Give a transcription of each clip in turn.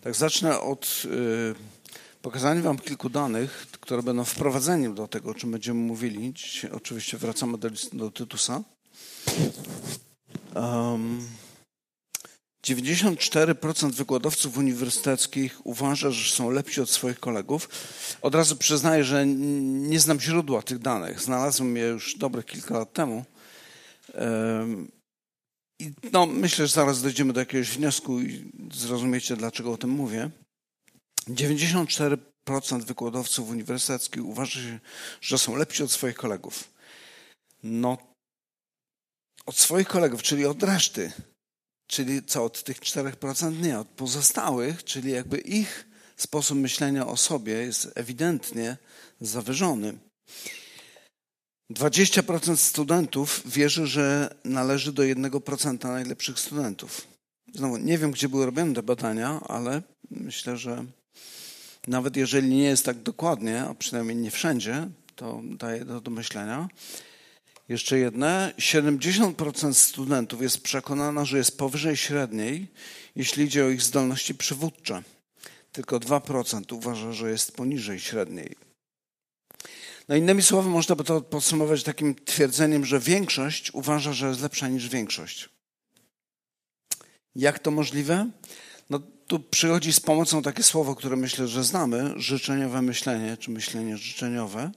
Tak, zacznę od y, pokazania Wam kilku danych, które będą wprowadzeniem do tego, o czym będziemy mówili. Dzisiaj oczywiście wracamy do, do Tytusa. Um, 94% wykładowców uniwersyteckich uważa, że są lepsi od swoich kolegów. Od razu przyznaję, że nie znam źródła tych danych. Znalazłem je już dobre kilka lat temu. Um, i no, myślę, że zaraz dojdziemy do jakiegoś wniosku i zrozumiecie, dlaczego o tym mówię. 94% wykładowców uniwersyteckich uważa się, że są lepsi od swoich kolegów. No, od swoich kolegów, czyli od reszty. Czyli co, od tych 4% nie, od pozostałych, czyli jakby ich sposób myślenia o sobie jest ewidentnie zawyżony. 20% studentów wierzy, że należy do 1% najlepszych studentów. Znowu, nie wiem, gdzie były robione te badania, ale myślę, że nawet jeżeli nie jest tak dokładnie, a przynajmniej nie wszędzie, to daje do, do myślenia. Jeszcze jedne. 70% studentów jest przekonana, że jest powyżej średniej, jeśli idzie o ich zdolności przywódcze. Tylko 2% uważa, że jest poniżej średniej. No innymi słowy, można by to podsumować takim twierdzeniem, że większość uważa, że jest lepsza niż większość. Jak to możliwe? No tu przychodzi z pomocą takie słowo, które myślę, że znamy, życzeniowe myślenie, czy myślenie życzeniowe.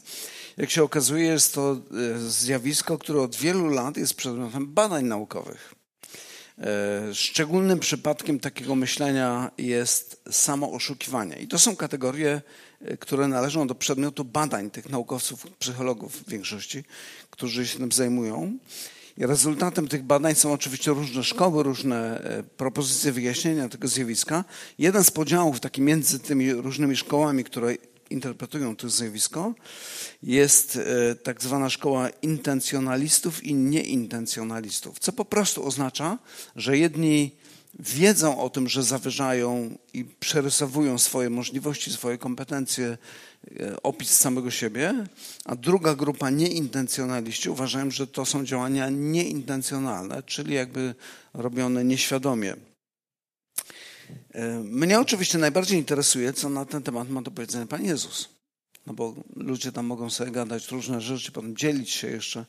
Jak się okazuje, jest to e, zjawisko, które od wielu lat jest przedmiotem badań naukowych. E, szczególnym przypadkiem takiego myślenia jest samo oszukiwanie. I to są kategorie które należą do przedmiotu badań tych naukowców, psychologów w większości, którzy się tym zajmują. I rezultatem tych badań są oczywiście różne szkoły, różne e, propozycje wyjaśnienia tego zjawiska. Jeden z podziałów taki między tymi różnymi szkołami, które interpretują to zjawisko, jest e, tak zwana szkoła intencjonalistów i nieintencjonalistów, co po prostu oznacza, że jedni wiedzą o tym, że zawyżają i przerysowują swoje możliwości, swoje kompetencje, e, opis samego siebie, a druga grupa nieintencjonaliści uważają, że to są działania nieintencjonalne, czyli jakby robione nieświadomie. E, mnie oczywiście najbardziej interesuje, co na ten temat ma do powiedzenia Pan Jezus. No bo ludzie tam mogą sobie gadać różne rzeczy, potem dzielić się jeszcze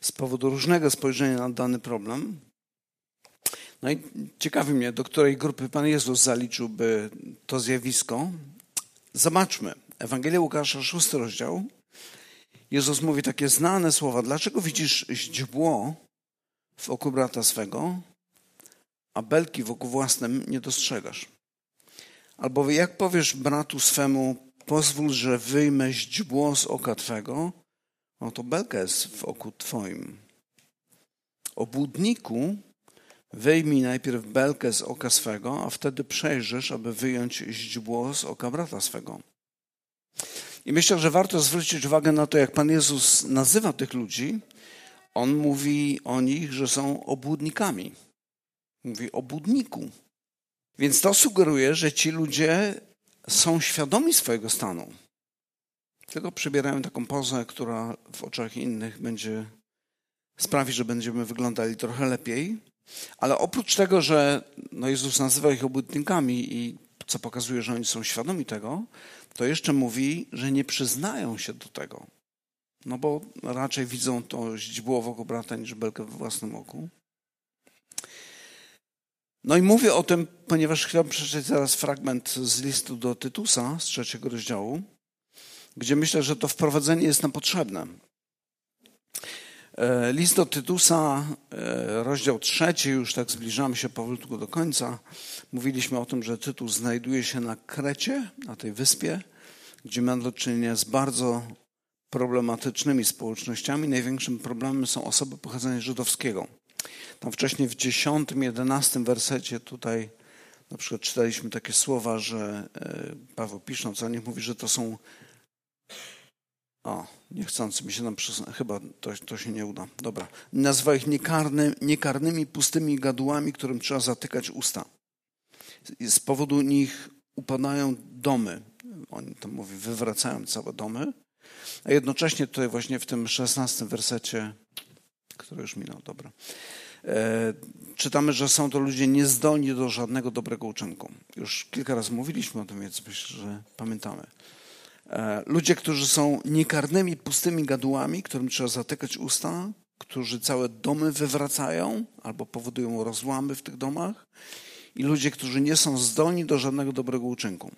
z powodu różnego spojrzenia na dany problem. No i ciekawi mnie, do której grupy Pan Jezus zaliczyłby to zjawisko. Zobaczmy. Ewangelia Łukasza, szósty rozdział. Jezus mówi takie znane słowa. Dlaczego widzisz źdźbło w oku brata swego, a belki wokół własnym nie dostrzegasz? Albo jak powiesz bratu swemu, pozwól, że wyjmę źdźbło z oka twego, no to belka jest w oku twoim. O budniku Wyjmij najpierw belkę z oka swego, a wtedy przejrzysz, aby wyjąć źdźbło z oka brata swego. I myślę, że warto zwrócić uwagę na to, jak Pan Jezus nazywa tych ludzi. On mówi o nich, że są obłudnikami. Mówi o budniku. Więc to sugeruje, że ci ludzie są świadomi swojego stanu. Tylko przybierają taką pozę, która w oczach innych będzie sprawi, że będziemy wyglądali trochę lepiej, ale oprócz tego, że no Jezus nazywa ich obłudnikami i co pokazuje, że oni są świadomi tego, to jeszcze mówi, że nie przyznają się do tego. No bo raczej widzą to źdźbło wokół brata niż belkę we własnym oku. No i mówię o tym, ponieważ chciałbym przeczytać zaraz fragment z listu do Tytusa z trzeciego rozdziału, gdzie myślę, że to wprowadzenie jest nam potrzebne. E, list do Tytusa, e, rozdział trzeci, już tak zbliżamy się powolutku do końca. Mówiliśmy o tym, że Tytus znajduje się na Krecie, na tej wyspie, gdzie mamy do czynienia z bardzo problematycznymi społecznościami. Największym problemem są osoby pochodzenia żydowskiego. Tam wcześniej w 10, 11 wersecie tutaj na przykład czytaliśmy takie słowa, że e, Paweł pisząc o nich mówi, że to są o, niechcący mi się nam przyzna. Chyba to, to się nie uda. Dobra. Nazywa ich niekarny, niekarnymi, pustymi gadułami, którym trzeba zatykać usta. Z powodu nich upadają domy. Oni tam mówi, wywracają całe domy. A jednocześnie tutaj właśnie w tym szesnastym wersecie, który już minął, dobra. E, czytamy, że są to ludzie niezdolni do żadnego dobrego uczynku. Już kilka razy mówiliśmy o tym, więc myślę, że pamiętamy. E, ludzie, którzy są niekarnymi, pustymi gadułami, którym trzeba zatykać usta, którzy całe domy wywracają albo powodują rozłamy w tych domach, i ludzie, którzy nie są zdolni do żadnego dobrego uczynku.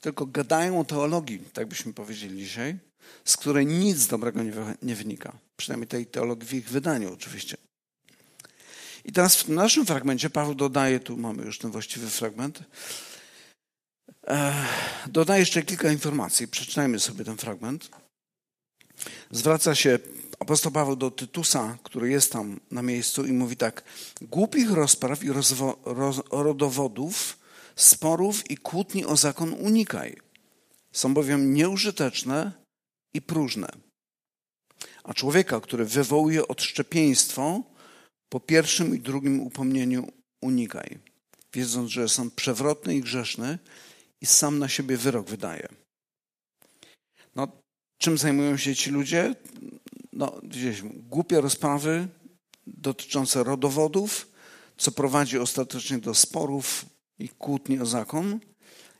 Tylko gadają o teologii, tak byśmy powiedzieli dzisiaj, z której nic dobrego nie, nie wynika. Przynajmniej tej teologii w ich wydaniu, oczywiście. I teraz w naszym fragmencie Paweł dodaje, tu mamy już ten właściwy fragment, dodaje jeszcze kilka informacji. Przeczytajmy sobie ten fragment. Zwraca się apostoł Paweł do Tytusa, który jest tam na miejscu i mówi tak. Głupich rozpraw i rozwo, roz, rodowodów, sporów i kłótni o zakon unikaj. Są bowiem nieużyteczne i próżne. A człowieka, który wywołuje odszczepieństwo, po pierwszym i drugim upomnieniu unikaj, wiedząc, że są przewrotny i grzeszny i sam na siebie wyrok wydaje. No, czym zajmują się ci ludzie? No, gdzieś głupie rozprawy dotyczące rodowodów, co prowadzi ostatecznie do sporów i kłótni o zakon.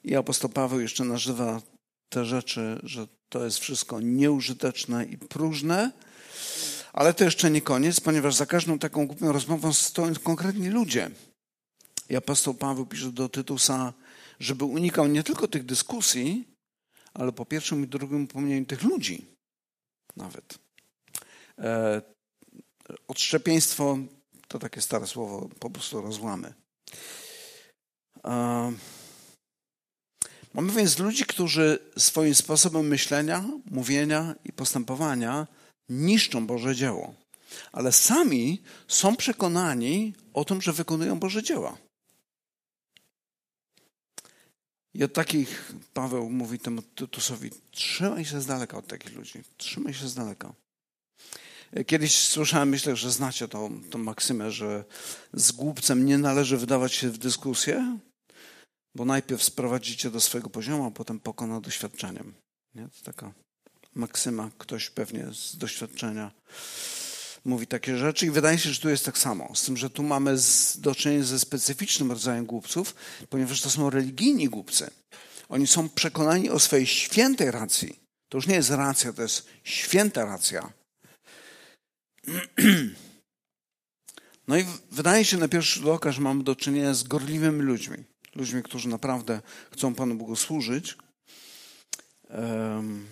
I apostoł Paweł jeszcze nazywa te rzeczy, że to jest wszystko nieużyteczne i próżne. Ale to jeszcze nie koniec, ponieważ za każdą taką głupią rozmową stoją konkretni ludzie. I apostoł Paweł pisze do Tytusa, żeby unikał nie tylko tych dyskusji, ale po pierwszym i drugim upomnieniu tych ludzi nawet. E, odszczepieństwo to takie stare słowo, po prostu rozłamy. E, mamy więc ludzi, którzy swoim sposobem myślenia, mówienia i postępowania niszczą Boże dzieło, ale sami są przekonani o tym, że wykonują Boże dzieła. I od takich Paweł mówi temu Tytusowi: trzymaj się z daleka od takich ludzi, trzymaj się z daleka. Kiedyś słyszałem, myślę, że znacie tą, tą maksymę, że z głupcem nie należy wydawać się w dyskusję, bo najpierw sprowadzicie do swojego poziomu, a potem pokona doświadczeniem. Nie? To taka maksyma, ktoś pewnie z doświadczenia mówi takie rzeczy i wydaje się, że tu jest tak samo. Z tym, że tu mamy do czynienia ze specyficznym rodzajem głupców, ponieważ to są religijni głupcy. Oni są przekonani o swojej świętej racji. To już nie jest racja, to jest święta racja. No i wydaje się na pierwszy rzut oka, że mamy do czynienia z gorliwymi ludźmi. Ludźmi, którzy naprawdę chcą Panu Bogu służyć. Um,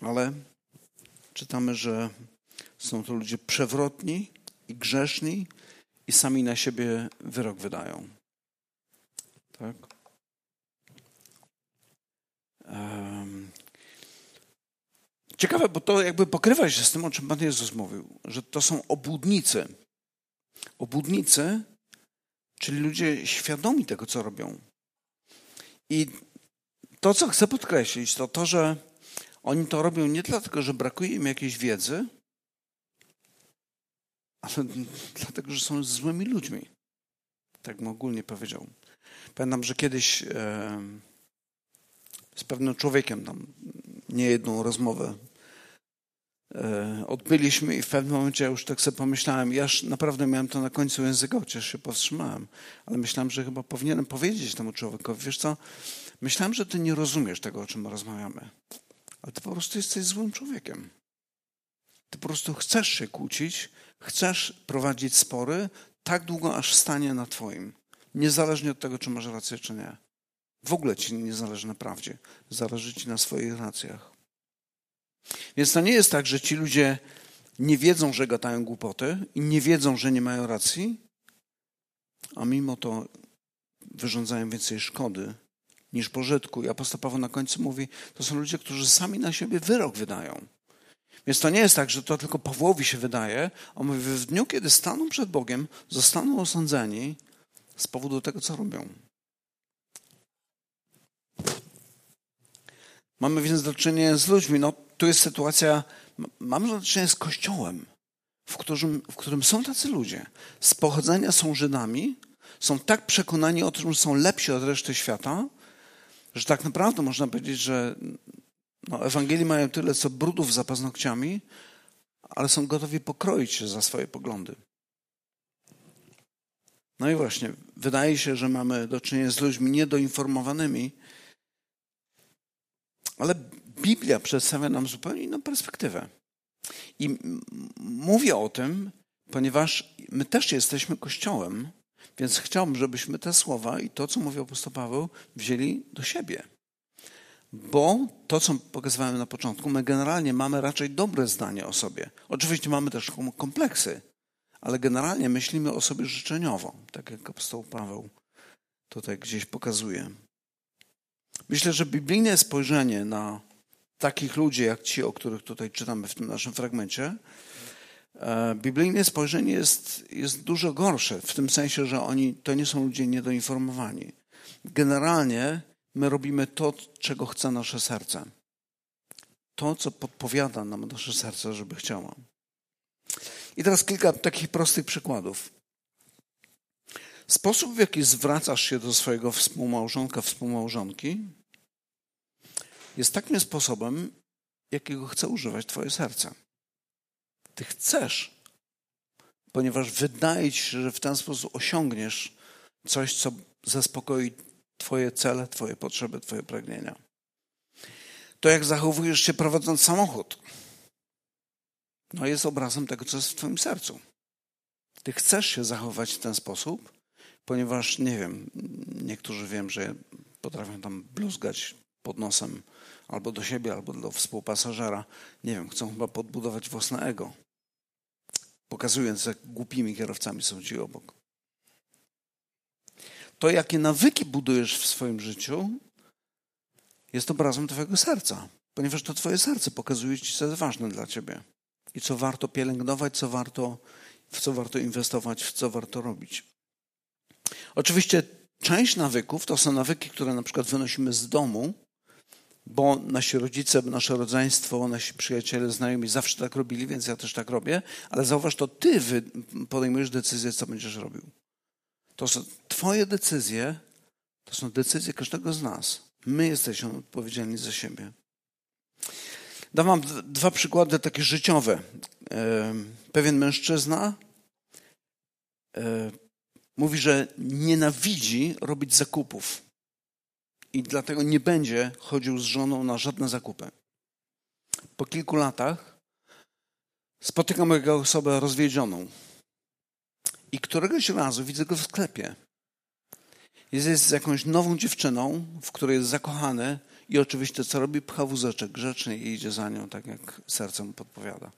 ale czytamy, że są to ludzie przewrotni i grzeszni i sami na siebie wyrok wydają. Tak? Um, ciekawe, bo to jakby pokrywa się z tym, o czym Pan Jezus mówił, że to są obłudnicy. Obłudnicy, czyli ludzie świadomi tego, co robią. I to, co chcę podkreślić, to to, że oni to robią nie dlatego, że brakuje im jakiejś wiedzy, ale dlatego, że są złymi ludźmi. Tak bym ogólnie powiedział. Pamiętam, że kiedyś e, z pewnym człowiekiem tam niejedną rozmowę e, odbyliśmy i w pewnym momencie ja już tak sobie pomyślałem, ja naprawdę miałem to na końcu języka, chociaż się powstrzymałem, ale myślałem, że chyba powinienem powiedzieć temu człowiekowi, wiesz co, myślałem, że ty nie rozumiesz tego, o czym rozmawiamy ale ty po prostu jesteś złym człowiekiem. Ty po prostu chcesz się kłócić, chcesz prowadzić spory tak długo, aż stanie na twoim. Niezależnie od tego, czy masz rację, czy nie. W ogóle ci nie zależy na prawdzie. Zależy ci na swoich racjach. Więc to nie jest tak, że ci ludzie nie wiedzą, że gadają głupoty i nie wiedzą, że nie mają racji, a mimo to wyrządzają więcej szkody niż pożytku. I apostoł Paweł na końcu mówi, to są ludzie, którzy sami na siebie wyrok wydają. Więc to nie jest tak, że to tylko Pawłowi się wydaje. On mówi, w dniu, kiedy staną przed Bogiem, zostaną osądzeni z powodu tego, co robią. Mamy więc do czynienia z ludźmi. No, tu jest sytuacja, mamy do czynienia z Kościołem, w którym, w którym są tacy ludzie. Z pochodzenia są Żydami, są tak przekonani o tym, że są lepsi od reszty świata, że tak naprawdę można powiedzieć, że no, Ewangelii mają tyle, co brudów za paznokciami, ale są gotowi pokroić się za swoje poglądy. No i właśnie, wydaje się, że mamy do czynienia z ludźmi niedoinformowanymi, ale Biblia przedstawia nam zupełnie inną perspektywę. I mówię o tym, ponieważ my też jesteśmy Kościołem, więc chciałbym, żebyśmy te słowa i to, co mówi apostoł Paweł, wzięli do siebie. Bo to, co pokazywałem na początku, my generalnie mamy raczej dobre zdanie o sobie. Oczywiście mamy też kompleksy, ale generalnie myślimy o sobie życzeniowo, tak jak apostoł Paweł tutaj gdzieś pokazuje. Myślę, że biblijne spojrzenie na takich ludzi jak ci, o których tutaj czytamy w tym naszym fragmencie, biblijne spojrzenie jest, jest dużo gorsze, w tym sensie, że oni to nie są ludzie niedoinformowani. Generalnie my robimy to, czego chce nasze serce. To, co podpowiada nam nasze serce, żeby chciało. I teraz kilka takich prostych przykładów. Sposób, w jaki zwracasz się do swojego współmałżonka, współmałżonki, jest takim sposobem, jakiego chce używać Twoje serce. Ty chcesz, ponieważ wydaje Ci się, że w ten sposób osiągniesz coś, co zaspokoi Twoje cele, Twoje potrzeby, Twoje pragnienia. To, jak zachowujesz się prowadząc samochód, no jest obrazem tego, co jest w Twoim sercu. Ty chcesz się zachować w ten sposób, ponieważ, nie wiem, niektórzy wiem, że potrafią tam bluzgać pod nosem albo do siebie, albo do współpasażera. Nie wiem, chcą chyba podbudować własne ego, pokazując, jak głupimi kierowcami są ci obok. To, jakie nawyki budujesz w swoim życiu, jest obrazem Twojego serca, ponieważ to Twoje serce pokazuje Ci, co jest ważne dla Ciebie i co warto pielęgnować, co warto, w co warto inwestować, w co warto robić. Oczywiście część nawyków to są nawyki, które na przykład wynosimy z domu, bo nasi rodzice, nasze rodzeństwo, nasi przyjaciele, znajomi zawsze tak robili, więc ja też tak robię, ale zauważ, to ty podejmujesz decyzję, co będziesz robił. To są twoje decyzje, to są decyzje każdego z nas. My jesteśmy odpowiedzialni za siebie. Dam wam dwa przykłady takie życiowe. E, pewien mężczyzna e, mówi, że nienawidzi robić zakupów i dlatego nie będzie chodził z żoną na żadne zakupy. Po kilku latach spotykam jego osobę rozwiedzioną i któregoś razu widzę go w sklepie. Jest z jakąś nową dziewczyną, w której jest zakochany i oczywiście co robi? Pcha wózeczek grzecznie i idzie za nią, tak jak serce mu podpowiada.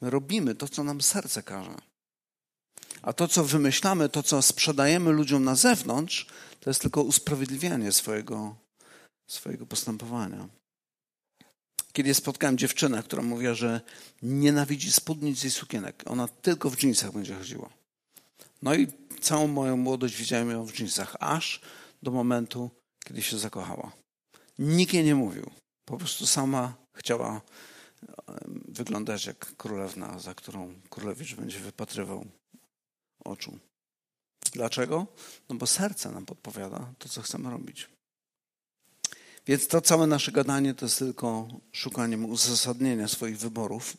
My robimy to, co nam serce każe. A to, co wymyślamy, to, co sprzedajemy ludziom na zewnątrz, to jest tylko usprawiedliwianie swojego, swojego postępowania. Kiedy spotkałem dziewczynę, która mówiła, że nienawidzi spódnic i sukienek. Ona tylko w dżinsach będzie chodziła. No i całą moją młodość widziałem ją w dżinsach, aż do momentu, kiedy się zakochała. Nikt jej nie mówił. Po prostu sama chciała wyglądać jak królewna, za którą królewicz będzie wypatrywał oczu. Dlaczego? No bo serce nam podpowiada to, co chcemy robić. Więc to całe nasze gadanie to jest tylko szukaniem uzasadnienia swoich wyborów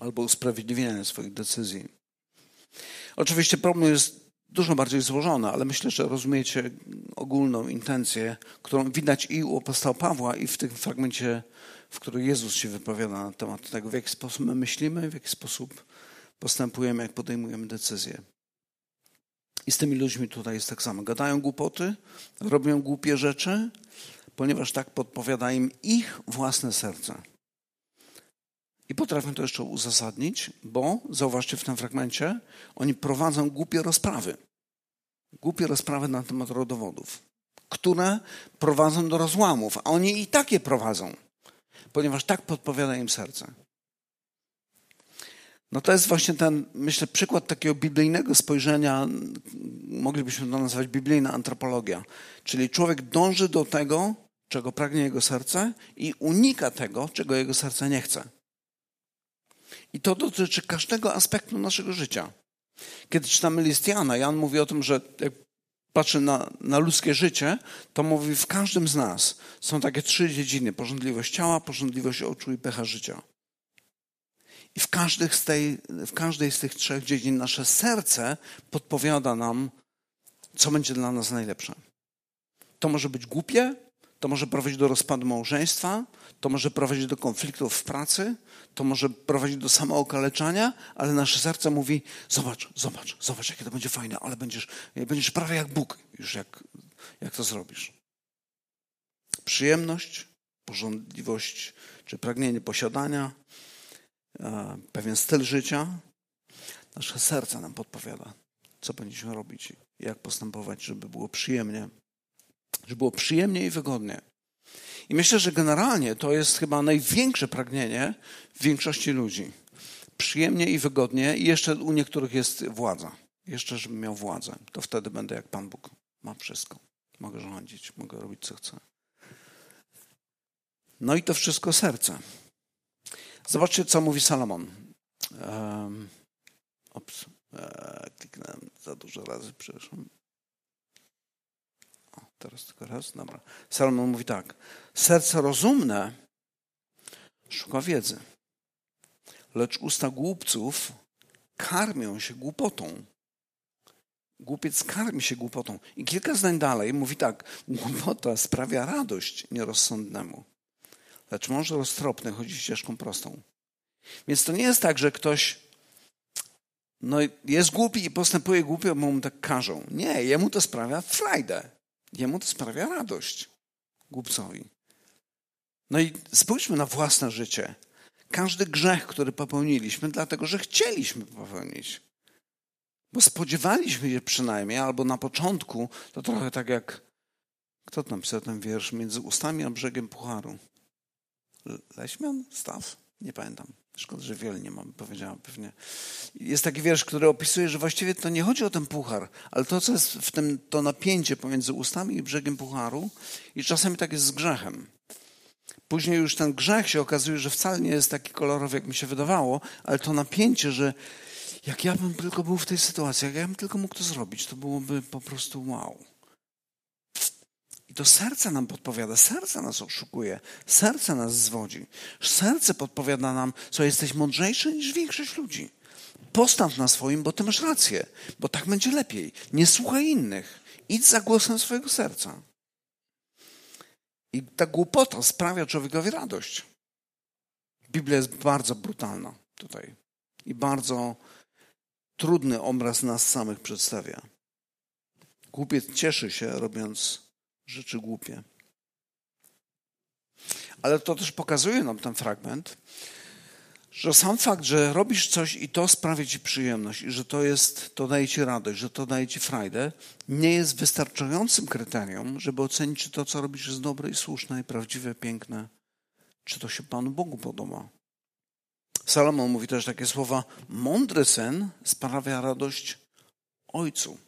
albo usprawiedliwienia swoich decyzji. Oczywiście problem jest dużo bardziej złożony, ale myślę, że rozumiecie ogólną intencję, którą widać i u apostoła Pawła, i w tym fragmencie, w którym Jezus się wypowiada na temat tego, w jaki sposób my myślimy, w jaki sposób postępujemy, jak podejmujemy decyzje. I z tymi ludźmi tutaj jest tak samo. Gadają głupoty, robią głupie rzeczy, ponieważ tak podpowiada im ich własne serce. I potrafią to jeszcze uzasadnić, bo zauważcie w tym fragmencie, oni prowadzą głupie rozprawy. Głupie rozprawy na temat rodowodów, które prowadzą do rozłamów, a oni i takie prowadzą, ponieważ tak podpowiada im serce. No to jest właśnie ten, myślę, przykład takiego biblijnego spojrzenia, moglibyśmy to nazwać biblijna antropologia. Czyli człowiek dąży do tego, czego pragnie jego serce i unika tego, czego jego serce nie chce. I to dotyczy każdego aspektu naszego życia. Kiedy czytamy list Jana, Jan mówi o tym, że jak patrzy na, na ludzkie życie, to mówi w każdym z nas są takie trzy dziedziny: porządliwość ciała, porządliwość oczu i pecha życia. I w, każdych z tej, w każdej z tych trzech dziedzin nasze serce podpowiada nam, co będzie dla nas najlepsze. To może być głupie, to może prowadzić do rozpadu małżeństwa, to może prowadzić do konfliktów w pracy, to może prowadzić do samookaleczania, ale nasze serce mówi: Zobacz, zobacz, zobacz, jakie to będzie fajne, ale będziesz, będziesz prawie jak Bóg, już jak, jak to zrobisz. Przyjemność, porządliwość czy pragnienie posiadania, pewien styl życia. Nasze serce nam podpowiada, co powinniśmy robić, jak postępować, żeby było przyjemnie, żeby było przyjemnie i wygodnie. I myślę, że generalnie to jest chyba największe pragnienie większości ludzi. Przyjemnie i wygodnie, i jeszcze u niektórych jest władza. Jeszcze, żebym miał władzę, to wtedy będę jak Pan Bóg. Mam wszystko. Mogę rządzić, mogę robić co chcę. No i to wszystko serce. Zobaczcie, co mówi Salomon. Um, ops, e, kliknąłem za dużo razy, przepraszam. O, teraz tylko raz, dobra. Salomon mówi tak. Serce rozumne szuka wiedzy, lecz usta głupców karmią się głupotą. Głupiec karmi się głupotą. I kilka zdań dalej mówi tak. Głupota sprawia radość nierozsądnemu lecz mąż roztropny chodzi ścieżką prostą. Więc to nie jest tak, że ktoś no, jest głupi i postępuje głupio, bo mu tak każą. Nie, jemu to sprawia frajdę. Jemu to sprawia radość. Głupcowi. No i spójrzmy na własne życie. Każdy grzech, który popełniliśmy, dlatego że chcieliśmy popełnić. Bo spodziewaliśmy się przynajmniej, albo na początku, to trochę tak jak, kto tam pisał ten wiersz, między ustami a brzegiem pucharu. Leśmian? Staw? Nie pamiętam. Szkoda, że wiele nie mam, powiedziałam pewnie. Jest taki wiersz, który opisuje, że właściwie to nie chodzi o ten puchar, ale to, co jest w tym, to napięcie pomiędzy ustami i brzegiem pucharu i czasami tak jest z grzechem. Później już ten grzech się okazuje, że wcale nie jest taki kolorowy, jak mi się wydawało, ale to napięcie, że jak ja bym tylko był w tej sytuacji, jak ja bym tylko mógł to zrobić, to byłoby po prostu wow. I to serce nam podpowiada, serce nas oszukuje, serce nas zwodzi. Serce podpowiada nam, co jesteś mądrzejszy niż większość ludzi. Postaw na swoim, bo ty masz rację, bo tak będzie lepiej. Nie słuchaj innych. Idź za głosem swojego serca. I ta głupota sprawia człowiekowi radość. Biblia jest bardzo brutalna tutaj i bardzo trudny obraz nas samych przedstawia. Głupiec cieszy się, robiąc rzeczy głupie. Ale to też pokazuje nam ten fragment, że sam fakt, że robisz coś i to sprawia ci przyjemność, i że to jest, to daje ci radość, że to daje ci frajdę, nie jest wystarczającym kryterium, żeby ocenić, czy to, co robisz, jest dobre i słuszne, i prawdziwe, piękne, czy to się Panu Bogu podoba. Salomon mówi też takie słowa: Mądry sen sprawia radość ojcu.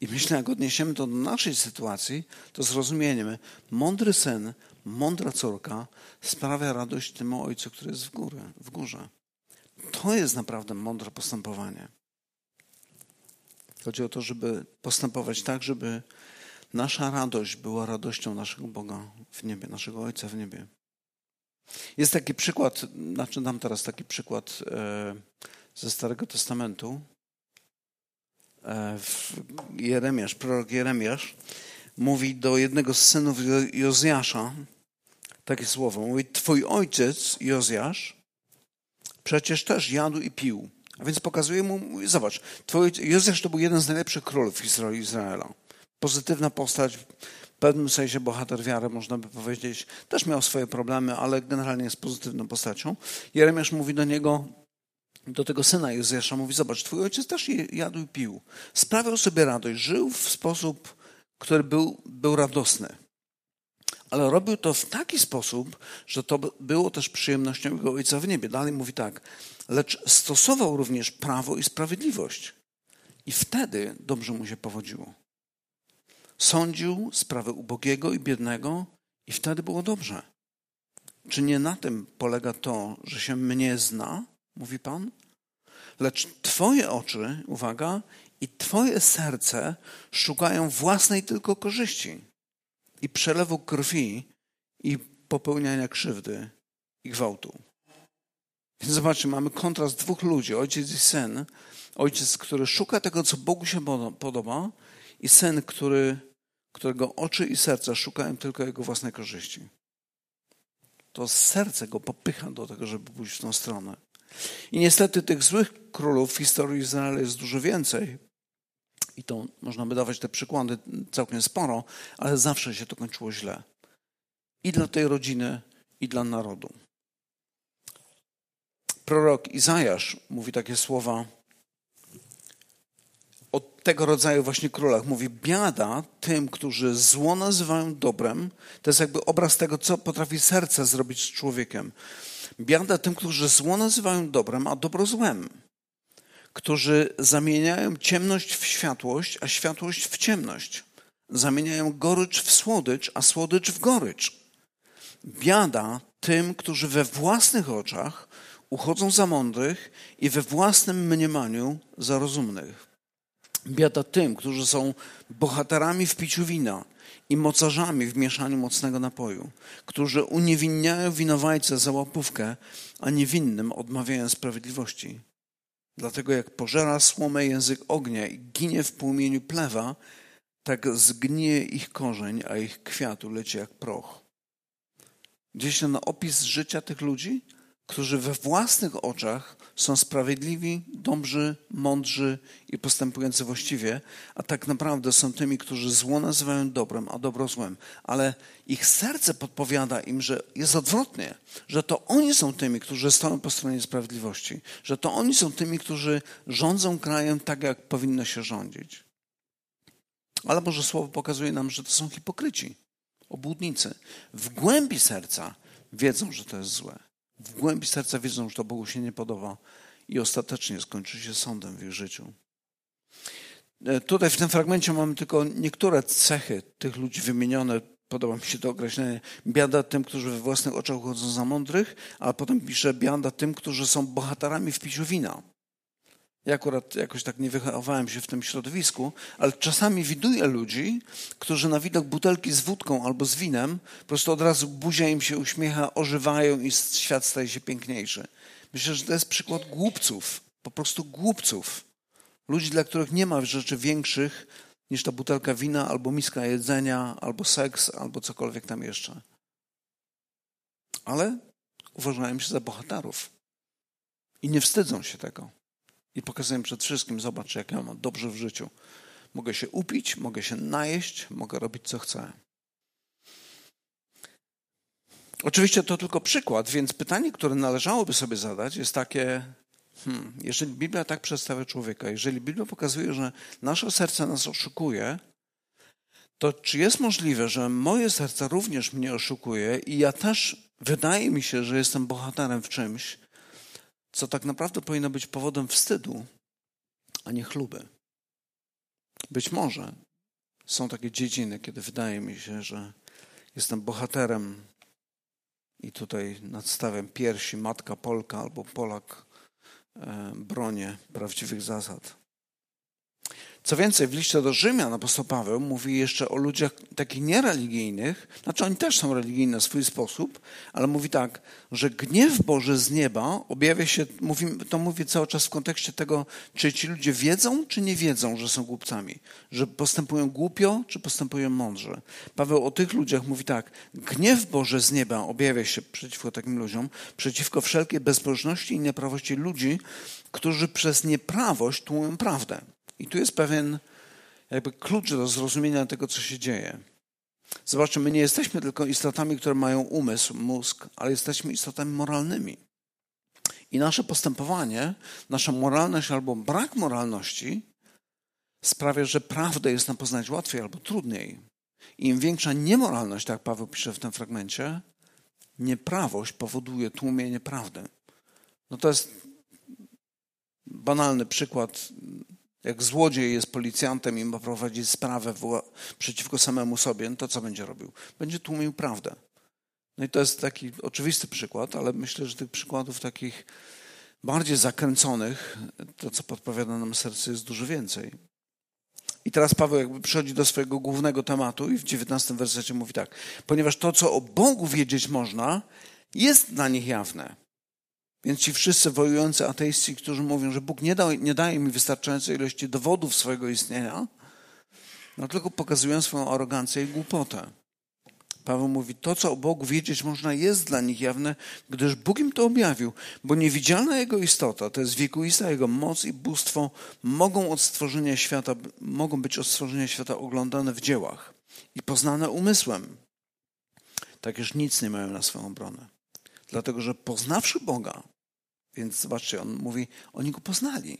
I myślę, jak odniesiemy to do naszej sytuacji, to zrozumiemy, mądry syn, mądra córka sprawia radość temu ojcu, który jest w, górę, w górze. To jest naprawdę mądre postępowanie. Chodzi o to, żeby postępować tak, żeby nasza radość była radością naszego Boga w niebie, naszego Ojca w niebie. Jest taki przykład, znaczy dam teraz taki przykład e, ze Starego Testamentu, Jeremiasz, prorok Jeremiasz mówi do jednego z synów Jozjasza takie słowo. Mówi, twój ojciec Jozjasz przecież też jadł i pił. A więc pokazuje mu, mówi, zobacz, twój Jozjasz to był jeden z najlepszych królów Izraela. Pozytywna postać, w pewnym sensie bohater wiary, można by powiedzieć. Też miał swoje problemy, ale generalnie jest pozytywną postacią. Jeremiasz mówi do niego, do tego syna Jozjasza mówi, zobacz, twój ojciec też jadł i pił. Sprawiał sobie radość, żył w sposób, który był, był radosny. Ale robił to w taki sposób, że to było też przyjemnością jego ojca w niebie. Dalej mówi tak, lecz stosował również prawo i sprawiedliwość. I wtedy dobrze mu się powodziło. Sądził sprawę ubogiego i biednego i wtedy było dobrze. Czy nie na tym polega to, że się mnie zna? Mówi Pan. Lecz Twoje oczy, uwaga, i Twoje serce szukają własnej tylko korzyści i przelewu krwi i popełniania krzywdy i gwałtu. Więc zobaczcie, mamy kontrast dwóch ludzi, ojciec i syn. Ojciec, który szuka tego, co Bogu się podoba i syn, który, którego oczy i serce szukają tylko jego własnej korzyści. To serce go popycha do tego, żeby pójść w tą stronę. I niestety tych złych królów w historii Izraela jest dużo więcej. I to można by dawać te przykłady całkiem sporo, ale zawsze się to kończyło źle. I dla tej rodziny, i dla narodu. Prorok Izajasz mówi takie słowa o tego rodzaju właśnie królach. Mówi, biada tym, którzy zło nazywają dobrem. To jest jakby obraz tego, co potrafi serce zrobić z człowiekiem. Biada tym, którzy zło nazywają dobrem, a dobro złem. Którzy zamieniają ciemność w światłość, a światłość w ciemność. Zamieniają gorycz w słodycz, a słodycz w gorycz. Biada tym, którzy we własnych oczach uchodzą za mądrych i we własnym mniemaniu za rozumnych. Biada tym, którzy są bohaterami w piciu wina i mocarzami w mieszaniu mocnego napoju, którzy uniewinniają winowajcę za łapówkę, a niewinnym odmawiają sprawiedliwości. Dlatego jak pożera słomę język ognia i ginie w płomieniu plewa, tak zgnie ich korzeń, a ich kwiatu leci jak proch. Gdzieś ten opis życia tych ludzi, którzy we własnych oczach są sprawiedliwi, dobrzy, mądrzy i postępujący właściwie, a tak naprawdę są tymi, którzy zło nazywają dobrem, a dobro złem. Ale ich serce podpowiada im, że jest odwrotnie, że to oni są tymi, którzy stoją po stronie sprawiedliwości, że to oni są tymi, którzy rządzą krajem tak, jak powinno się rządzić. Ale Boże Słowo pokazuje nam, że to są hipokryci, obłudnicy. W głębi serca wiedzą, że to jest złe w głębi serca wiedzą, że to Bogu się nie podoba i ostatecznie skończy się sądem w ich życiu. E, tutaj w tym fragmencie mamy tylko niektóre cechy tych ludzi wymienione. Podoba mi się to określenie. Biada tym, którzy we własnych oczach uchodzą za mądrych, a potem pisze biada tym, którzy są bohaterami w piciu wina. Ja akurat jakoś tak nie wychowałem się w tym środowisku, ale czasami widuję ludzi, którzy na widok butelki z wódką albo z winem, po prostu od razu buzia im się uśmiecha, ożywają i świat staje się piękniejszy. Myślę, że to jest przykład głupców, po prostu głupców. Ludzi, dla których nie ma rzeczy większych niż ta butelka wina, albo miska jedzenia, albo seks, albo cokolwiek tam jeszcze. Ale uważają się za bohaterów i nie wstydzą się tego. I pokazuję przed wszystkim, zobacz, jak ja mam dobrze w życiu. Mogę się upić, mogę się najeść, mogę robić co chcę. Oczywiście to tylko przykład, więc pytanie, które należałoby sobie zadać, jest takie: hmm, jeżeli Biblia tak przedstawia człowieka, jeżeli Biblia pokazuje, że nasze serce nas oszukuje, to czy jest możliwe, że moje serce również mnie oszukuje i ja też wydaje mi się, że jestem bohaterem w czymś, co tak naprawdę powinno być powodem wstydu, a nie chluby. Być może są takie dziedziny, kiedy wydaje mi się, że jestem bohaterem i tutaj nadstawiam piersi matka Polka albo Polak e, bronię prawdziwych zasad. Co więcej, w liście do Rzymian apostoł Paweł mówi jeszcze o ludziach takich niereligijnych, znaczy oni też są religijni na swój sposób, ale mówi tak, że gniew Boży z nieba objawia się, mówi, to mówi cały czas w kontekście tego, czy ci ludzie wiedzą, czy nie wiedzą, że są głupcami, że postępują głupio, czy postępują mądrze. Paweł o tych ludziach mówi tak, gniew Boży z nieba objawia się przeciwko takim ludziom, przeciwko wszelkiej bezbożności i nieprawości ludzi, którzy przez nieprawość tłumią prawdę. I tu jest pewien jakby klucz do zrozumienia tego, co się dzieje. Zobaczcie, my nie jesteśmy tylko istotami, które mają umysł, mózg, ale jesteśmy istotami moralnymi. I nasze postępowanie, nasza moralność albo brak moralności sprawia, że prawdę jest nam poznać łatwiej albo trudniej. Im większa niemoralność, tak Paweł pisze w tym fragmencie, nieprawość powoduje tłumienie prawdy. No to jest banalny przykład jak złodziej jest policjantem i ma prowadzić sprawę przeciwko samemu sobie, no to co będzie robił? Będzie tłumił prawdę. No i to jest taki oczywisty przykład, ale myślę, że tych przykładów takich bardziej zakręconych, to co podpowiada nam serce, jest dużo więcej. I teraz Paweł jakby przychodzi do swojego głównego tematu i w dziewiętnastym wersecie mówi tak. Ponieważ to, co o Bogu wiedzieć można, jest dla nich jawne. Więc ci wszyscy wojujący ateiści, którzy mówią, że Bóg nie, da, nie daje mi wystarczającej ilości dowodów swojego istnienia, no tylko pokazują swoją arogancję i głupotę. Paweł mówi, to co o Bogu wiedzieć można jest dla nich jawne, gdyż Bóg im to objawił, bo niewidzialna Jego istota, to jest wiekuista Jego moc i bóstwo, mogą od stworzenia świata, mogą być od stworzenia świata oglądane w dziełach i poznane umysłem. Tak już nic nie mają na swoją obronę. Dlatego, że poznawszy Boga, więc zobaczcie, on mówi, oni go poznali,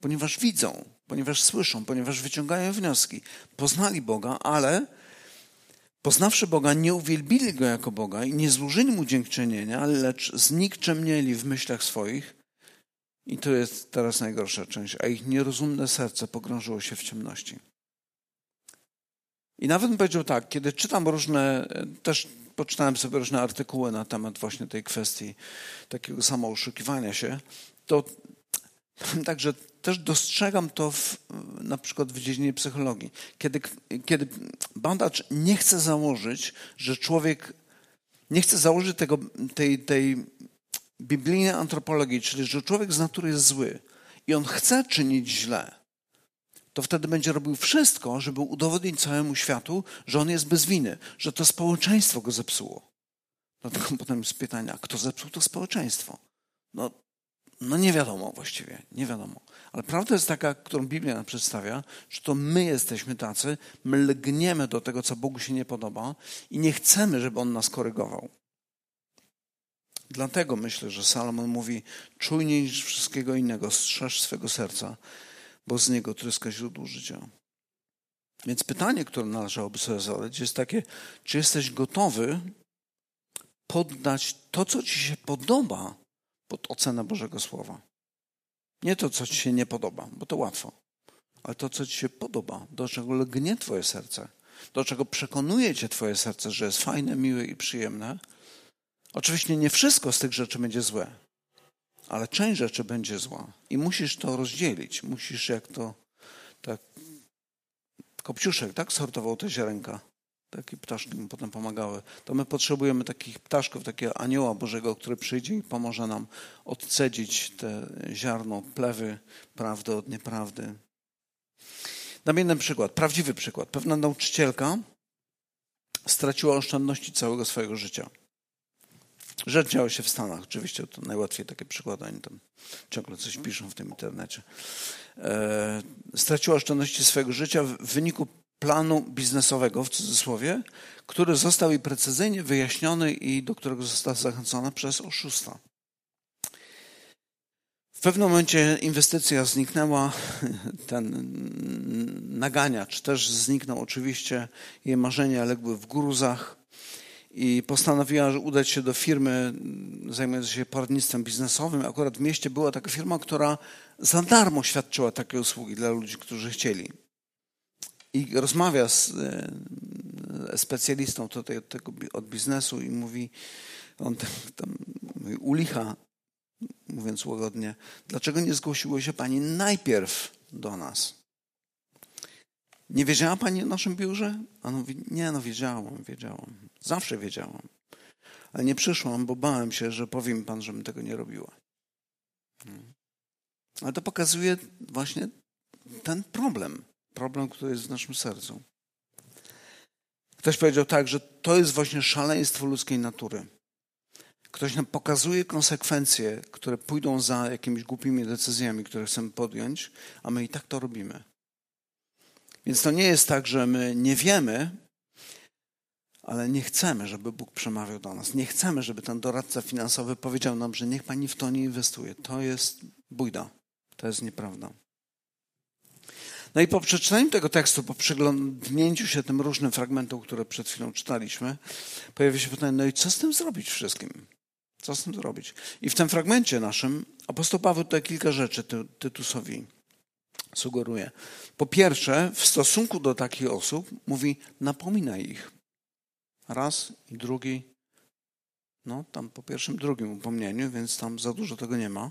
ponieważ widzą, ponieważ słyszą, ponieważ wyciągają wnioski. Poznali Boga, ale poznawszy Boga, nie uwielbili Go jako Boga i nie złożyli Mu dziękczynienia, lecz znikczemnieli w myślach swoich. I to jest teraz najgorsza część, a ich nierozumne serce pogrążyło się w ciemności. I nawet bym powiedział tak, kiedy czytam różne, też poczytałem sobie różne artykuły na temat właśnie tej kwestii takiego samooszukiwania się, to także też dostrzegam to w, na przykład w dziedzinie psychologii. Kiedy, kiedy bandacz nie chce założyć, że człowiek nie chce założyć tego, tej, tej biblijnej antropologii, czyli że człowiek z natury jest zły i on chce czynić źle, to wtedy będzie robił wszystko, żeby udowodnić całemu światu, że on jest bez winy, że to społeczeństwo go zepsuło. Dlatego potem jest pytanie, a kto zepsuł to społeczeństwo? No, no nie wiadomo właściwie, nie wiadomo. Ale prawda jest taka, którą Biblia nam przedstawia, że to my jesteśmy tacy, my lgniemy do tego, co Bogu się nie podoba i nie chcemy, żeby On nas korygował. Dlatego myślę, że Salomon mówi, czujniej niż wszystkiego innego, strzeż swego serca, bo z niego tryska źródło życia. Więc pytanie, które należałoby sobie zadać, jest takie, czy jesteś gotowy poddać to, co ci się podoba, pod ocenę Bożego Słowa. Nie to, co ci się nie podoba, bo to łatwo, ale to, co ci się podoba, do czego lgnie twoje serce, do czego przekonuje cię twoje serce, że jest fajne, miłe i przyjemne. Oczywiście nie wszystko z tych rzeczy będzie złe, ale część rzeczy będzie zła i musisz to rozdzielić. Musisz jak to tak Kopciuszek tak sortował te ziarenka. Takie ptaszki mu potem pomagały. To my potrzebujemy takich ptaszków, takiego anioła Bożego, który przyjdzie i pomoże nam odcedzić te ziarno, plewy prawdy od nieprawdy. Dam jeden przykład, prawdziwy przykład. Pewna nauczycielka straciła oszczędności całego swojego życia. Rzecz działa się w Stanach. Oczywiście to najłatwiej takie przykłady, oni tam ciągle coś piszą w tym internecie. E, straciła oszczędności swojego życia w wyniku planu biznesowego, w cudzysłowie, który został jej precyzyjnie wyjaśniony i do którego została zachęcona przez oszusta. W pewnym momencie inwestycja zniknęła, ten naganiacz też zniknął oczywiście, jej marzenia legły w gruzach i postanowiła udać się do firmy zajmującej się poradnictwem biznesowym. Akurat w mieście była taka firma, która za darmo świadczyła takie usługi dla ludzi, którzy chcieli. I rozmawia z e, specjalistą tutaj od, tego, od biznesu i mówi, on tam, tam mówi, ulicha, mówiąc łagodnie, dlaczego nie zgłosiło się pani najpierw do nas? Nie wiedziała pani o naszym biurze? A on mówi, nie, no wiedziałam, wiedziałam. Zawsze wiedziałam. Ale nie przyszłam, bo bałem się, że powie mi pan, żebym tego nie robiła. Hmm. Ale to pokazuje właśnie ten problem problem, który jest w naszym sercu. Ktoś powiedział tak, że to jest właśnie szaleństwo ludzkiej natury. Ktoś nam pokazuje konsekwencje, które pójdą za jakimiś głupimi decyzjami, które chcemy podjąć, a my i tak to robimy. Więc to nie jest tak, że my nie wiemy, ale nie chcemy, żeby Bóg przemawiał do nas. Nie chcemy, żeby ten doradca finansowy powiedział nam, że niech pani w to nie inwestuje. To jest bójda. To jest nieprawda. No i po przeczytaniu tego tekstu, po przyglądnięciu się tym różnym fragmentom, które przed chwilą czytaliśmy, pojawia się pytanie, no i co z tym zrobić wszystkim? Co z tym zrobić? I w tym fragmencie naszym apostoł Paweł tutaj kilka rzeczy Tytusowi sugeruje. Po pierwsze, w stosunku do takich osób mówi, napominaj ich. Raz i drugi, no tam po pierwszym, drugim upomnieniu, więc tam za dużo tego nie ma.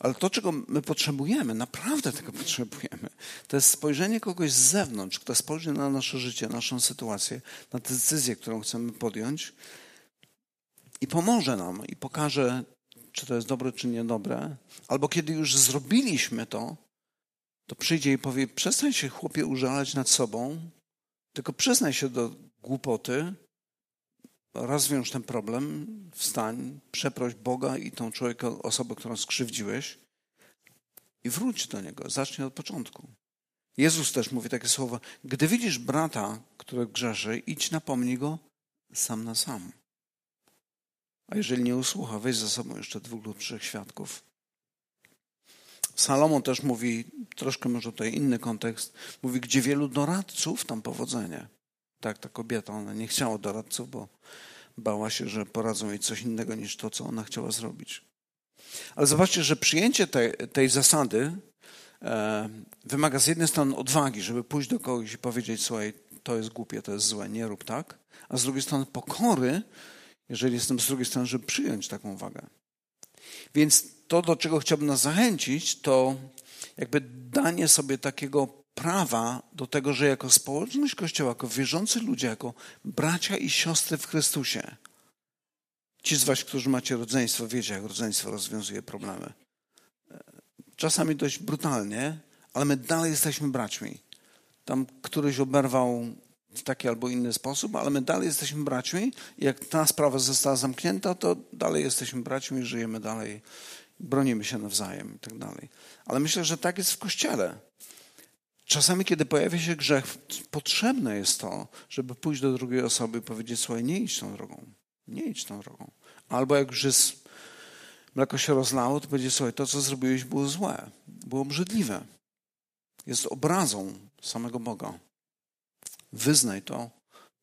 Ale to, czego my potrzebujemy, naprawdę tego potrzebujemy, to jest spojrzenie kogoś z zewnątrz, kto spojrzy na nasze życie, naszą sytuację, na decyzję, którą chcemy podjąć i pomoże nam i pokaże czy to jest dobre, czy niedobre, albo kiedy już zrobiliśmy to, to przyjdzie i powie: Przestań się, chłopie, użalać nad sobą, tylko przyznaj się do głupoty, rozwiąż ten problem, wstań, przeproś Boga i tą człowieka, osobę, którą skrzywdziłeś i wróć do niego. Zacznij od początku. Jezus też mówi takie słowa: Gdy widzisz brata, który grzeszy, idź napomnij go sam na sam. A jeżeli nie usłucha, weź za sobą jeszcze dwóch lub trzech świadków. Salomon też mówi, troszkę może tutaj inny kontekst, mówi, gdzie wielu doradców, tam powodzenie. Tak, ta kobieta, ona nie chciała doradców, bo bała się, że poradzą jej coś innego niż to, co ona chciała zrobić. Ale zobaczcie, że przyjęcie tej, tej zasady e, wymaga z jednej strony odwagi, żeby pójść do kogoś i powiedzieć, słuchaj, to jest głupie, to jest złe, nie rób tak, a z drugiej strony pokory, jeżeli jestem z drugiej strony, żeby przyjąć taką wagę. Więc to, do czego chciałbym nas zachęcić, to jakby danie sobie takiego prawa do tego, że jako społeczność Kościoła, jako wierzący ludzie, jako bracia i siostry w Chrystusie, ci z Was, którzy macie rodzeństwo, wiecie, jak rodzeństwo rozwiązuje problemy. Czasami dość brutalnie, ale my dalej jesteśmy braćmi. Tam któryś oberwał w taki albo inny sposób, ale my dalej jesteśmy braćmi. Jak ta sprawa została zamknięta, to dalej jesteśmy braćmi, żyjemy dalej, bronimy się nawzajem i tak dalej. Ale myślę, że tak jest w Kościele. Czasami, kiedy pojawia się grzech, potrzebne jest to, żeby pójść do drugiej osoby i powiedzieć: Słuchaj, nie idź tą drogą. Nie idź tą drogą. Albo jak już jest, mleko się rozlało, to powiedzieć: Słuchaj, to co zrobiłeś było złe, było obrzydliwe. Jest obrazą samego Boga. Wyznaj to,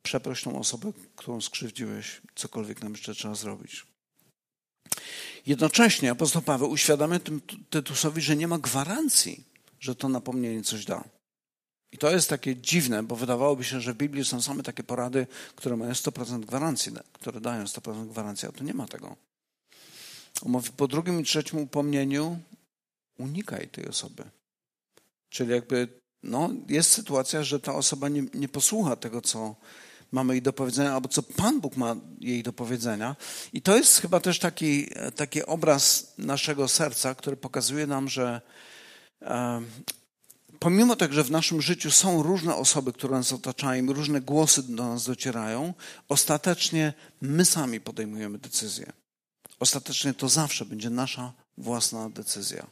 przeproś tą osobę, którą skrzywdziłeś, cokolwiek nam jeszcze trzeba zrobić. Jednocześnie apostoł Paweł uświadamia tym Tytusowi, że nie ma gwarancji, że to napomnienie coś da. I to jest takie dziwne, bo wydawałoby się, że w Biblii są same takie porady, które mają 100% gwarancji, które dają 100% gwarancji, a tu nie ma tego. po drugim i trzecim upomnieniu unikaj tej osoby. Czyli jakby no, jest sytuacja, że ta osoba nie, nie posłucha tego, co mamy jej do powiedzenia, albo co Pan Bóg ma jej do powiedzenia. I to jest chyba też taki, taki obraz naszego serca, który pokazuje nam, że pomimo tego, że w naszym życiu są różne osoby, które nas otaczają, różne głosy do nas docierają, ostatecznie my sami podejmujemy decyzję. Ostatecznie to zawsze będzie nasza własna decyzja.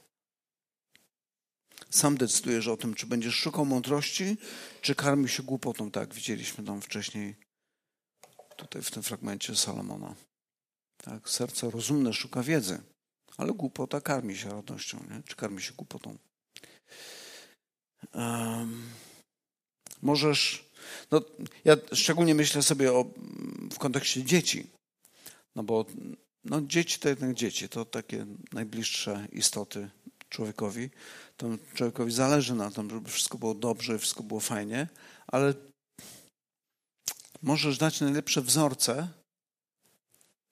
Sam decydujesz o tym, czy będziesz szukał mądrości, czy karmił się głupotą, tak widzieliśmy tam wcześniej, tutaj w tym fragmencie Salomona. Tak, serce rozumne szuka wiedzy, ale głupota karmi się radością, nie? czy karmi się głupotą. Um, możesz, no, ja szczególnie myślę sobie o, w kontekście dzieci, no bo no, dzieci to jednak dzieci, to takie najbliższe istoty człowiekowi, człowiekowi zależy na tym, żeby wszystko było dobrze, wszystko było fajnie, ale możesz dać najlepsze wzorce,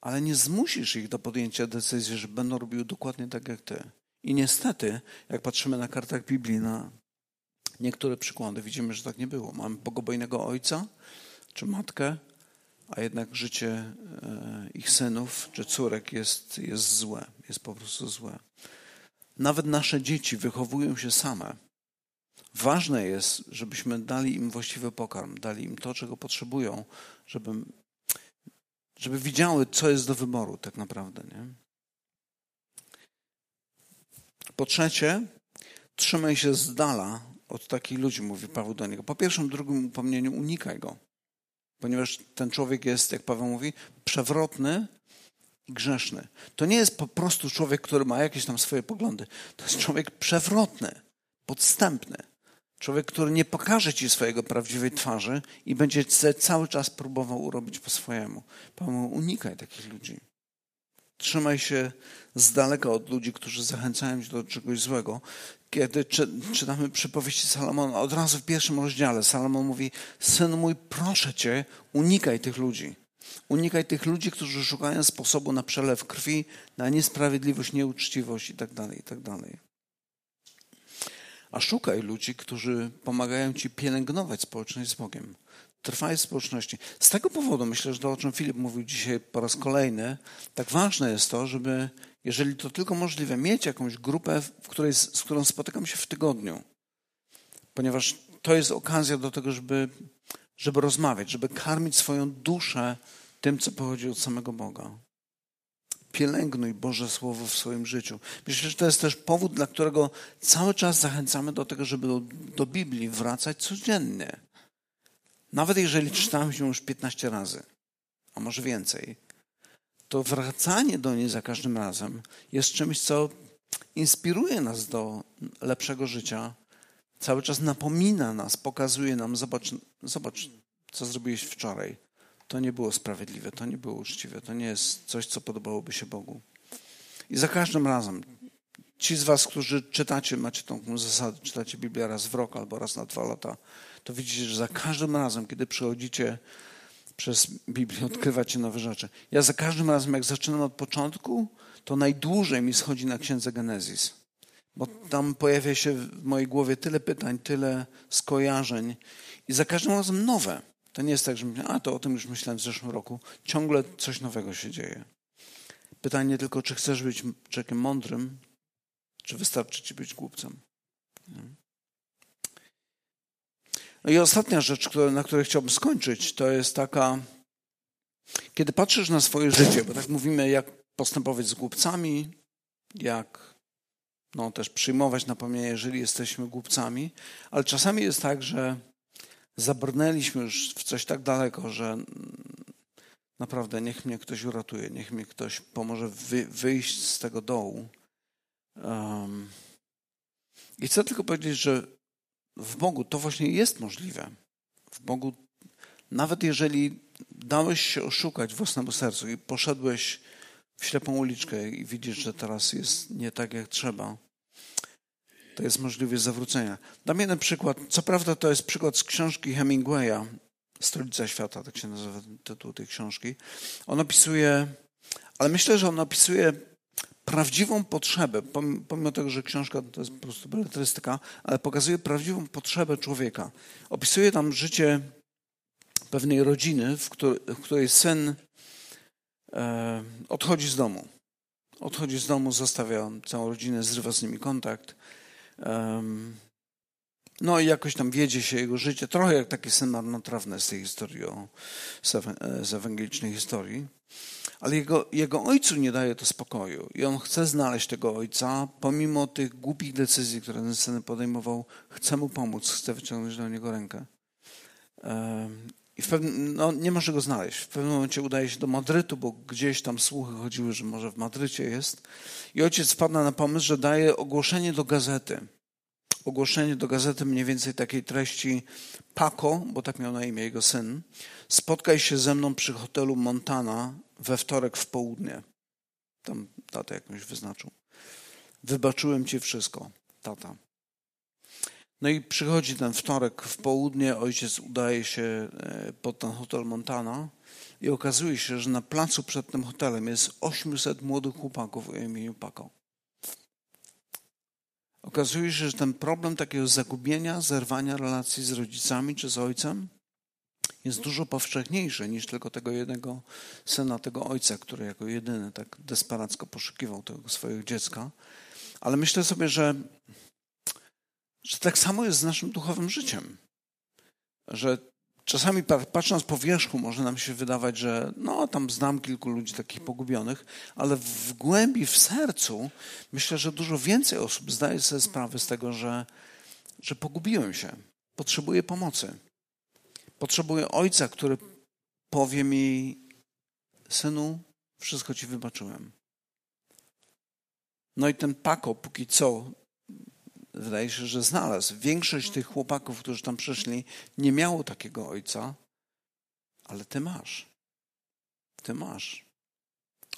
ale nie zmusisz ich do podjęcia decyzji, że będą robiły dokładnie tak jak ty. I niestety, jak patrzymy na kartach Biblii, na niektóre przykłady, widzimy, że tak nie było. Mamy bogobojnego ojca czy matkę, a jednak życie e, ich synów czy córek jest, jest złe, jest po prostu złe. Nawet nasze dzieci wychowują się same. Ważne jest, żebyśmy dali im właściwy pokarm, dali im to, czego potrzebują, żeby, żeby widziały, co jest do wyboru tak naprawdę. Nie? Po trzecie, trzymaj się z dala od takich ludzi, mówi Paweł do niego. Po pierwszym, drugim upomnieniu unikaj go, ponieważ ten człowiek jest, jak Paweł mówi, przewrotny i grzeszny. To nie jest po prostu człowiek, który ma jakieś tam swoje poglądy. To jest człowiek przewrotny, podstępny. Człowiek, który nie pokaże ci swojego prawdziwej twarzy i będzie cały czas próbował urobić po swojemu. Paweł, unikaj takich ludzi. Trzymaj się z daleka od ludzi, którzy zachęcają cię do czegoś złego. Kiedy czytamy przypowieści Salomona, od razu w pierwszym rozdziale Salomon mówi: Syn mój, proszę cię, unikaj tych ludzi. Unikaj tych ludzi, którzy szukają sposobu na przelew krwi, na niesprawiedliwość, nieuczciwość itd. Tak itd. Tak a szukaj ludzi, którzy pomagają ci pielęgnować społeczność z Bogiem. Trwaj w społeczności. Z tego powodu myślę, że to, o czym Filip mówił dzisiaj po raz kolejny, tak ważne jest to, żeby, jeżeli to tylko możliwe, mieć jakąś grupę, w której, z którą spotykam się w tygodniu. Ponieważ to jest okazja do tego, żeby, żeby rozmawiać, żeby karmić swoją duszę tym, co pochodzi od samego Boga. Pielęgnuj Boże Słowo w swoim życiu. Myślę, że to jest też powód, dla którego cały czas zachęcamy do tego, żeby do, do Biblii wracać codziennie. Nawet jeżeli czytałem ją już 15 razy, a może więcej, to wracanie do niej za każdym razem jest czymś, co inspiruje nas do lepszego życia. Cały czas napomina nas, pokazuje nam, zobacz, zobacz co zrobiłeś wczoraj to nie było sprawiedliwe, to nie było uczciwe, to nie jest coś, co podobałoby się Bogu. I za każdym razem, ci z Was, którzy czytacie, macie tą zasadę, czytacie Biblię raz w rok albo raz na dwa lata, to widzicie, że za każdym razem, kiedy przechodzicie przez Biblię, odkrywacie nowe rzeczy. Ja za każdym razem, jak zaczynam od początku, to najdłużej mi schodzi na księdze Genezis. Bo tam pojawia się w mojej głowie tyle pytań, tyle skojarzeń i za każdym razem nowe. To nie jest tak, że myślę, a to o tym już myślałem w zeszłym roku. Ciągle coś nowego się dzieje. Pytanie tylko, czy chcesz być człowiekiem mądrym, czy wystarczy ci być głupcem. No i ostatnia rzecz, na której chciałbym skończyć, to jest taka, kiedy patrzysz na swoje życie, bo tak mówimy, jak postępować z głupcami, jak no, też przyjmować napomnienie, jeżeli jesteśmy głupcami, ale czasami jest tak, że zabrnęliśmy już w coś tak daleko, że naprawdę niech mnie ktoś uratuje, niech mnie ktoś pomoże wy, wyjść z tego dołu. Um, I chcę tylko powiedzieć, że w Bogu to właśnie jest możliwe. W Bogu, nawet jeżeli dałeś się oszukać własnemu sercu i poszedłeś w ślepą uliczkę i widzisz, że teraz jest nie tak jak trzeba, to jest możliwość zawrócenia. Dam jeden przykład. Co prawda to jest przykład z książki Hemingwaya, Stolica Świata, tak się nazywa tytuł tej książki. On opisuje, ale myślę, że on opisuje prawdziwą potrzebę, pomimo tego, że książka to jest po prostu beletrystyka, ale pokazuje prawdziwą potrzebę człowieka. Opisuje tam życie pewnej rodziny, w, której, w której syn e, odchodzi z domu. Odchodzi z domu, zostawia całą rodzinę, zrywa z nimi kontakt. No i jakoś tam wiedzie się jego życie, trochę jak takie syn marnotrawne z tej historii, o, z ewangelicznej historii. Ale jego, jego ojcu nie daje to spokoju i on chce znaleźć tego ojca, pomimo tych głupich decyzji, które ten syn podejmował, chce mu pomóc, chce wyciągnąć do niego rękę. I w pewnym, no, nie może go znaleźć. W pewnym momencie udaje się do Madrytu, bo gdzieś tam słuchy chodziły, że może w Madrycie jest. I ojciec wpada na pomysł, że daje ogłoszenie do gazety. Ogłoszenie do gazety mniej więcej takiej treści Paco, bo tak miał na imię jego syn, spotkaj się ze mną przy hotelu Montana we wtorek w południe. Tam tatę jakąś wyznaczył. Wybaczyłem ci wszystko, tata. No i przychodzi ten wtorek w południe, ojciec udaje się e, pod ten hotel Montana i okazuje się, że na placu przed tym hotelem jest 800 młodych chłopaków o imieniu Paco. Okazuje się, że ten problem takiego zagubienia, zerwania relacji z rodzicami czy z ojcem jest dużo powszechniejszy niż tylko tego jednego syna, tego ojca, który jako jedyny tak desperacko poszukiwał tego swojego dziecka. Ale myślę sobie, że że tak samo jest z naszym duchowym życiem. Że czasami patrząc po wierzchu może nam się wydawać, że no tam znam kilku ludzi takich pogubionych, ale w głębi, w sercu myślę, że dużo więcej osób zdaje sobie sprawę z tego, że, że pogubiłem się. Potrzebuję pomocy. Potrzebuję ojca, który powie mi, synu, wszystko ci wybaczyłem. No i ten Pako póki co wydaje się, że znalazł. Większość tych chłopaków, którzy tam przyszli, nie miało takiego ojca, ale ty masz. Ty masz.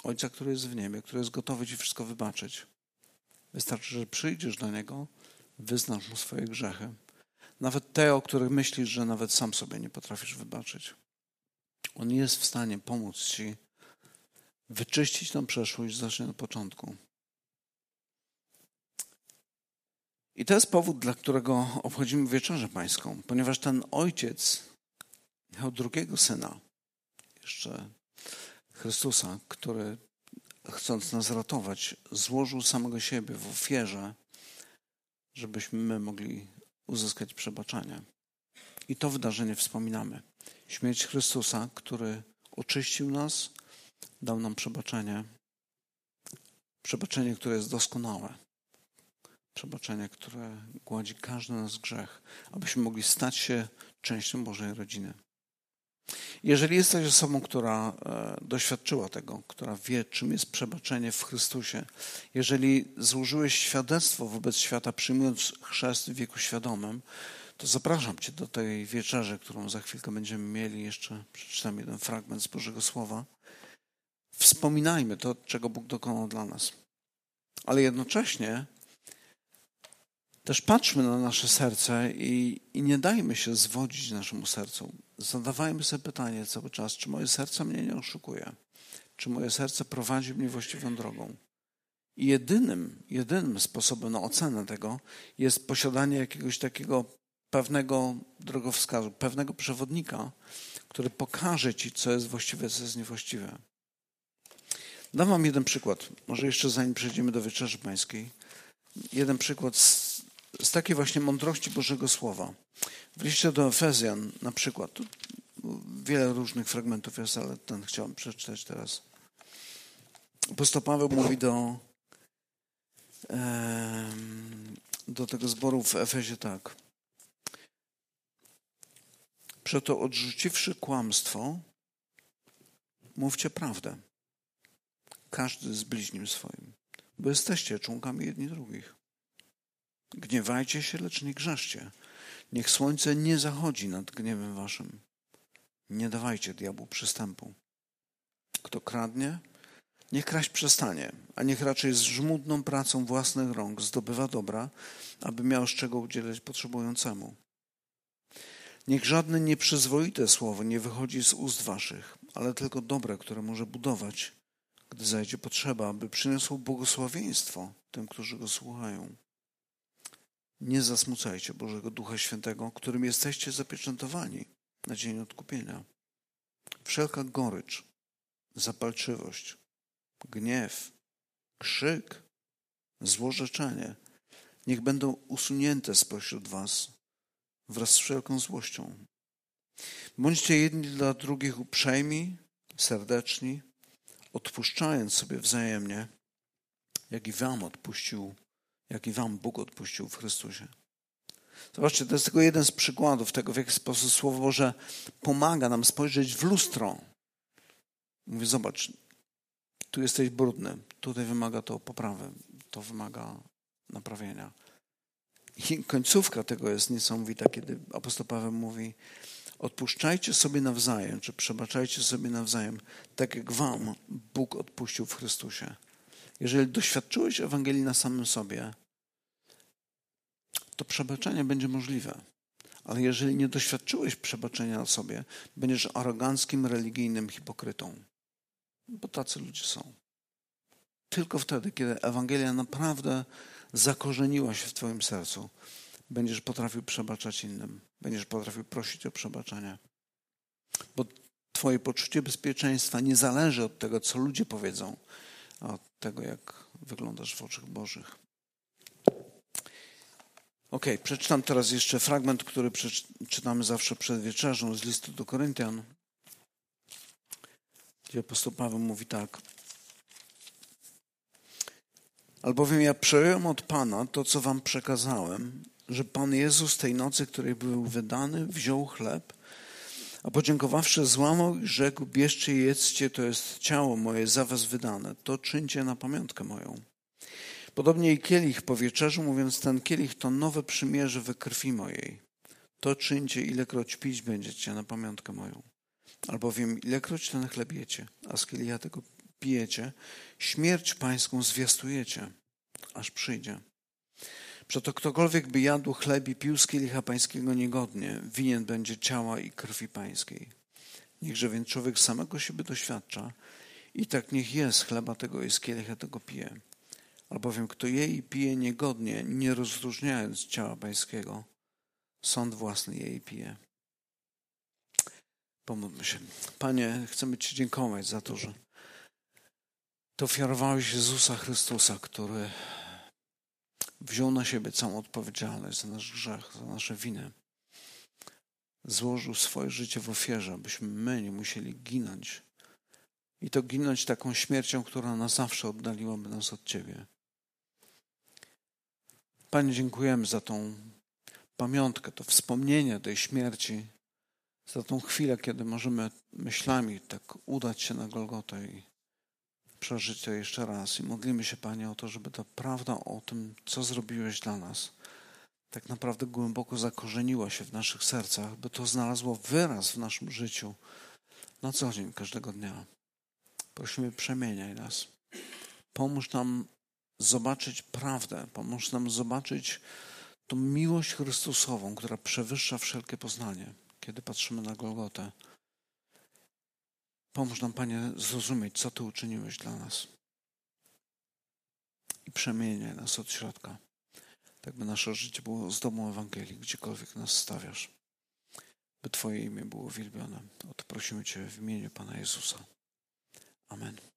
Ojca, który jest w niebie, który jest gotowy ci wszystko wybaczyć. Wystarczy, że przyjdziesz do niego, wyznasz mu swoje grzechy. Nawet te, o których myślisz, że nawet sam sobie nie potrafisz wybaczyć. On jest w stanie pomóc ci wyczyścić tą przeszłość, zacznie od początku. I to jest powód, dla którego obchodzimy wieczerzę pańską, ponieważ ten ojciec miał drugiego syna, jeszcze Chrystusa, który chcąc nas ratować, złożył samego siebie w ofierze, żebyśmy my mogli uzyskać przebaczenie. I to wydarzenie wspominamy. Śmierć Chrystusa, który oczyścił nas, dał nam przebaczenie. Przebaczenie, które jest doskonałe. Przebaczenie, które gładzi każdy nasz grzech, abyśmy mogli stać się częścią Bożej rodziny. Jeżeli jesteś osobą, która e, doświadczyła tego, która wie, czym jest przebaczenie w Chrystusie, jeżeli złożyłeś świadectwo wobec świata, przyjmując chrzest w wieku świadomym, to zapraszam Cię do tej wieczerzy, którą za chwilkę będziemy mieli. Jeszcze przeczytam jeden fragment z Bożego Słowa. Wspominajmy to, czego Bóg dokonał dla nas. Ale jednocześnie też patrzmy na nasze serce i, i nie dajmy się zwodzić naszemu sercu. Zadawajmy sobie pytanie cały czas, czy moje serce mnie nie oszukuje? Czy moje serce prowadzi mnie właściwą drogą? I jedynym, jedynym sposobem na ocenę tego jest posiadanie jakiegoś takiego pewnego drogowskazu, pewnego przewodnika, który pokaże ci, co jest właściwe, co jest niewłaściwe. Dam wam jeden przykład. Może jeszcze zanim przejdziemy do wieczerzy pańskiej. Jeden przykład z, z takiej właśnie mądrości Bożego Słowa. W liście do Efezjan na przykład. Wiele różnych fragmentów jest, ale ten chciałem przeczytać teraz. Apostoł Paweł mówi do, do tego zboru w Efezie tak. Przeto odrzuciwszy kłamstwo, mówcie prawdę. Każdy z bliźnim swoim, bo jesteście członkami jedni drugich. Gniewajcie się, lecz nie grzeszcie. Niech słońce nie zachodzi nad gniewem waszym. Nie dawajcie diabłu przystępu. Kto kradnie, niech kraść przestanie, a niech raczej z żmudną pracą własnych rąk zdobywa dobra, aby miał z czego udzielać potrzebującemu. Niech żadne nieprzyzwoite słowo nie wychodzi z ust waszych, ale tylko dobre, które może budować, gdy zajdzie potrzeba, aby przyniosło błogosławieństwo tym, którzy go słuchają. Nie zasmucajcie Bożego Ducha Świętego, którym jesteście zapieczętowani na dzień odkupienia. Wszelka gorycz, zapalczywość, gniew, krzyk, złorzeczenie niech będą usunięte spośród was wraz z wszelką złością. Bądźcie jedni dla drugich uprzejmi, serdeczni, odpuszczając sobie wzajemnie, jak i wam odpuścił, jak i wam Bóg odpuścił w Chrystusie. Zobaczcie, to jest tylko jeden z przykładów tego, w jaki sposób Słowo Boże pomaga nam spojrzeć w lustro. Mówi, zobacz, tu jesteś brudny, tutaj wymaga to poprawy, to wymaga naprawienia. I końcówka tego jest niesamowita, kiedy apostoł Paweł mówi, odpuszczajcie sobie nawzajem, czy przebaczajcie sobie nawzajem, tak jak wam Bóg odpuścił w Chrystusie. Jeżeli doświadczyłeś Ewangelii na samym sobie, to przebaczenie będzie możliwe. Ale jeżeli nie doświadczyłeś przebaczenia na sobie, będziesz aroganckim, religijnym hipokrytą. Bo tacy ludzie są. Tylko wtedy, kiedy Ewangelia naprawdę zakorzeniła się w Twoim sercu, będziesz potrafił przebaczać innym, będziesz potrafił prosić o przebaczenie. Bo Twoje poczucie bezpieczeństwa nie zależy od tego, co ludzie powiedzą, a od tego, jak wyglądasz w oczach Bożych. Ok, przeczytam teraz jeszcze fragment, który czytamy zawsze przed wieczerzą z listu do Koryntian, gdzie apostoł Paweł mówi tak. Albowiem ja przejąłem od Pana to, co wam przekazałem, że Pan Jezus tej nocy, której był wydany, wziął chleb, a podziękowawszy złamał i rzekł, bierzcie jedzcie, to jest ciało moje za was wydane, to czyńcie na pamiątkę moją. Podobnie i kielich po wieczerzu, mówiąc, ten kielich to nowe przymierze we krwi mojej. To czyńcie, ilekroć pić będziecie na pamiątkę moją. Albowiem ilekroć ten chleb jecie, a z kielicha tego pijecie, śmierć pańską zwiastujecie, aż przyjdzie. Przeto ktokolwiek by jadł chleb i pił z kielicha pańskiego niegodnie, winien będzie ciała i krwi pańskiej. Niechże więc człowiek samego siebie doświadcza i tak niech jest chleba tego i z kielicha tego pije. Albowiem kto je i pije niegodnie, nie rozróżniając ciała pańskiego, sąd własny je i pije. Pomódlmy się. Panie, chcemy Ci dziękować za to, że to ofiarowałeś Jezusa Chrystusa, który wziął na siebie całą odpowiedzialność za nasz grzech, za nasze winy. Złożył swoje życie w ofierze, abyśmy my nie musieli ginąć. I to ginąć taką śmiercią, która na zawsze oddaliłaby nas od Ciebie. Panie, dziękujemy za tą pamiątkę, to wspomnienie tej śmierci, za tą chwilę, kiedy możemy myślami tak udać się na Golgotę i przeżyć to jeszcze raz. I modlimy się, Panie, o to, żeby ta prawda o tym, co zrobiłeś dla nas, tak naprawdę głęboko zakorzeniła się w naszych sercach, by to znalazło wyraz w naszym życiu na co dzień, każdego dnia. Prosimy, przemieniaj nas. Pomóż nam zobaczyć prawdę, pomóż nam zobaczyć tą miłość Chrystusową, która przewyższa wszelkie poznanie, kiedy patrzymy na Golgotę. Pomóż nam, Panie, zrozumieć, co Ty uczyniłeś dla nas. I przemieniaj nas od środka, tak by nasze życie było z domu Ewangelii, gdziekolwiek nas stawiasz. By Twoje imię było wielbione. O to prosimy Cię w imieniu Pana Jezusa. Amen.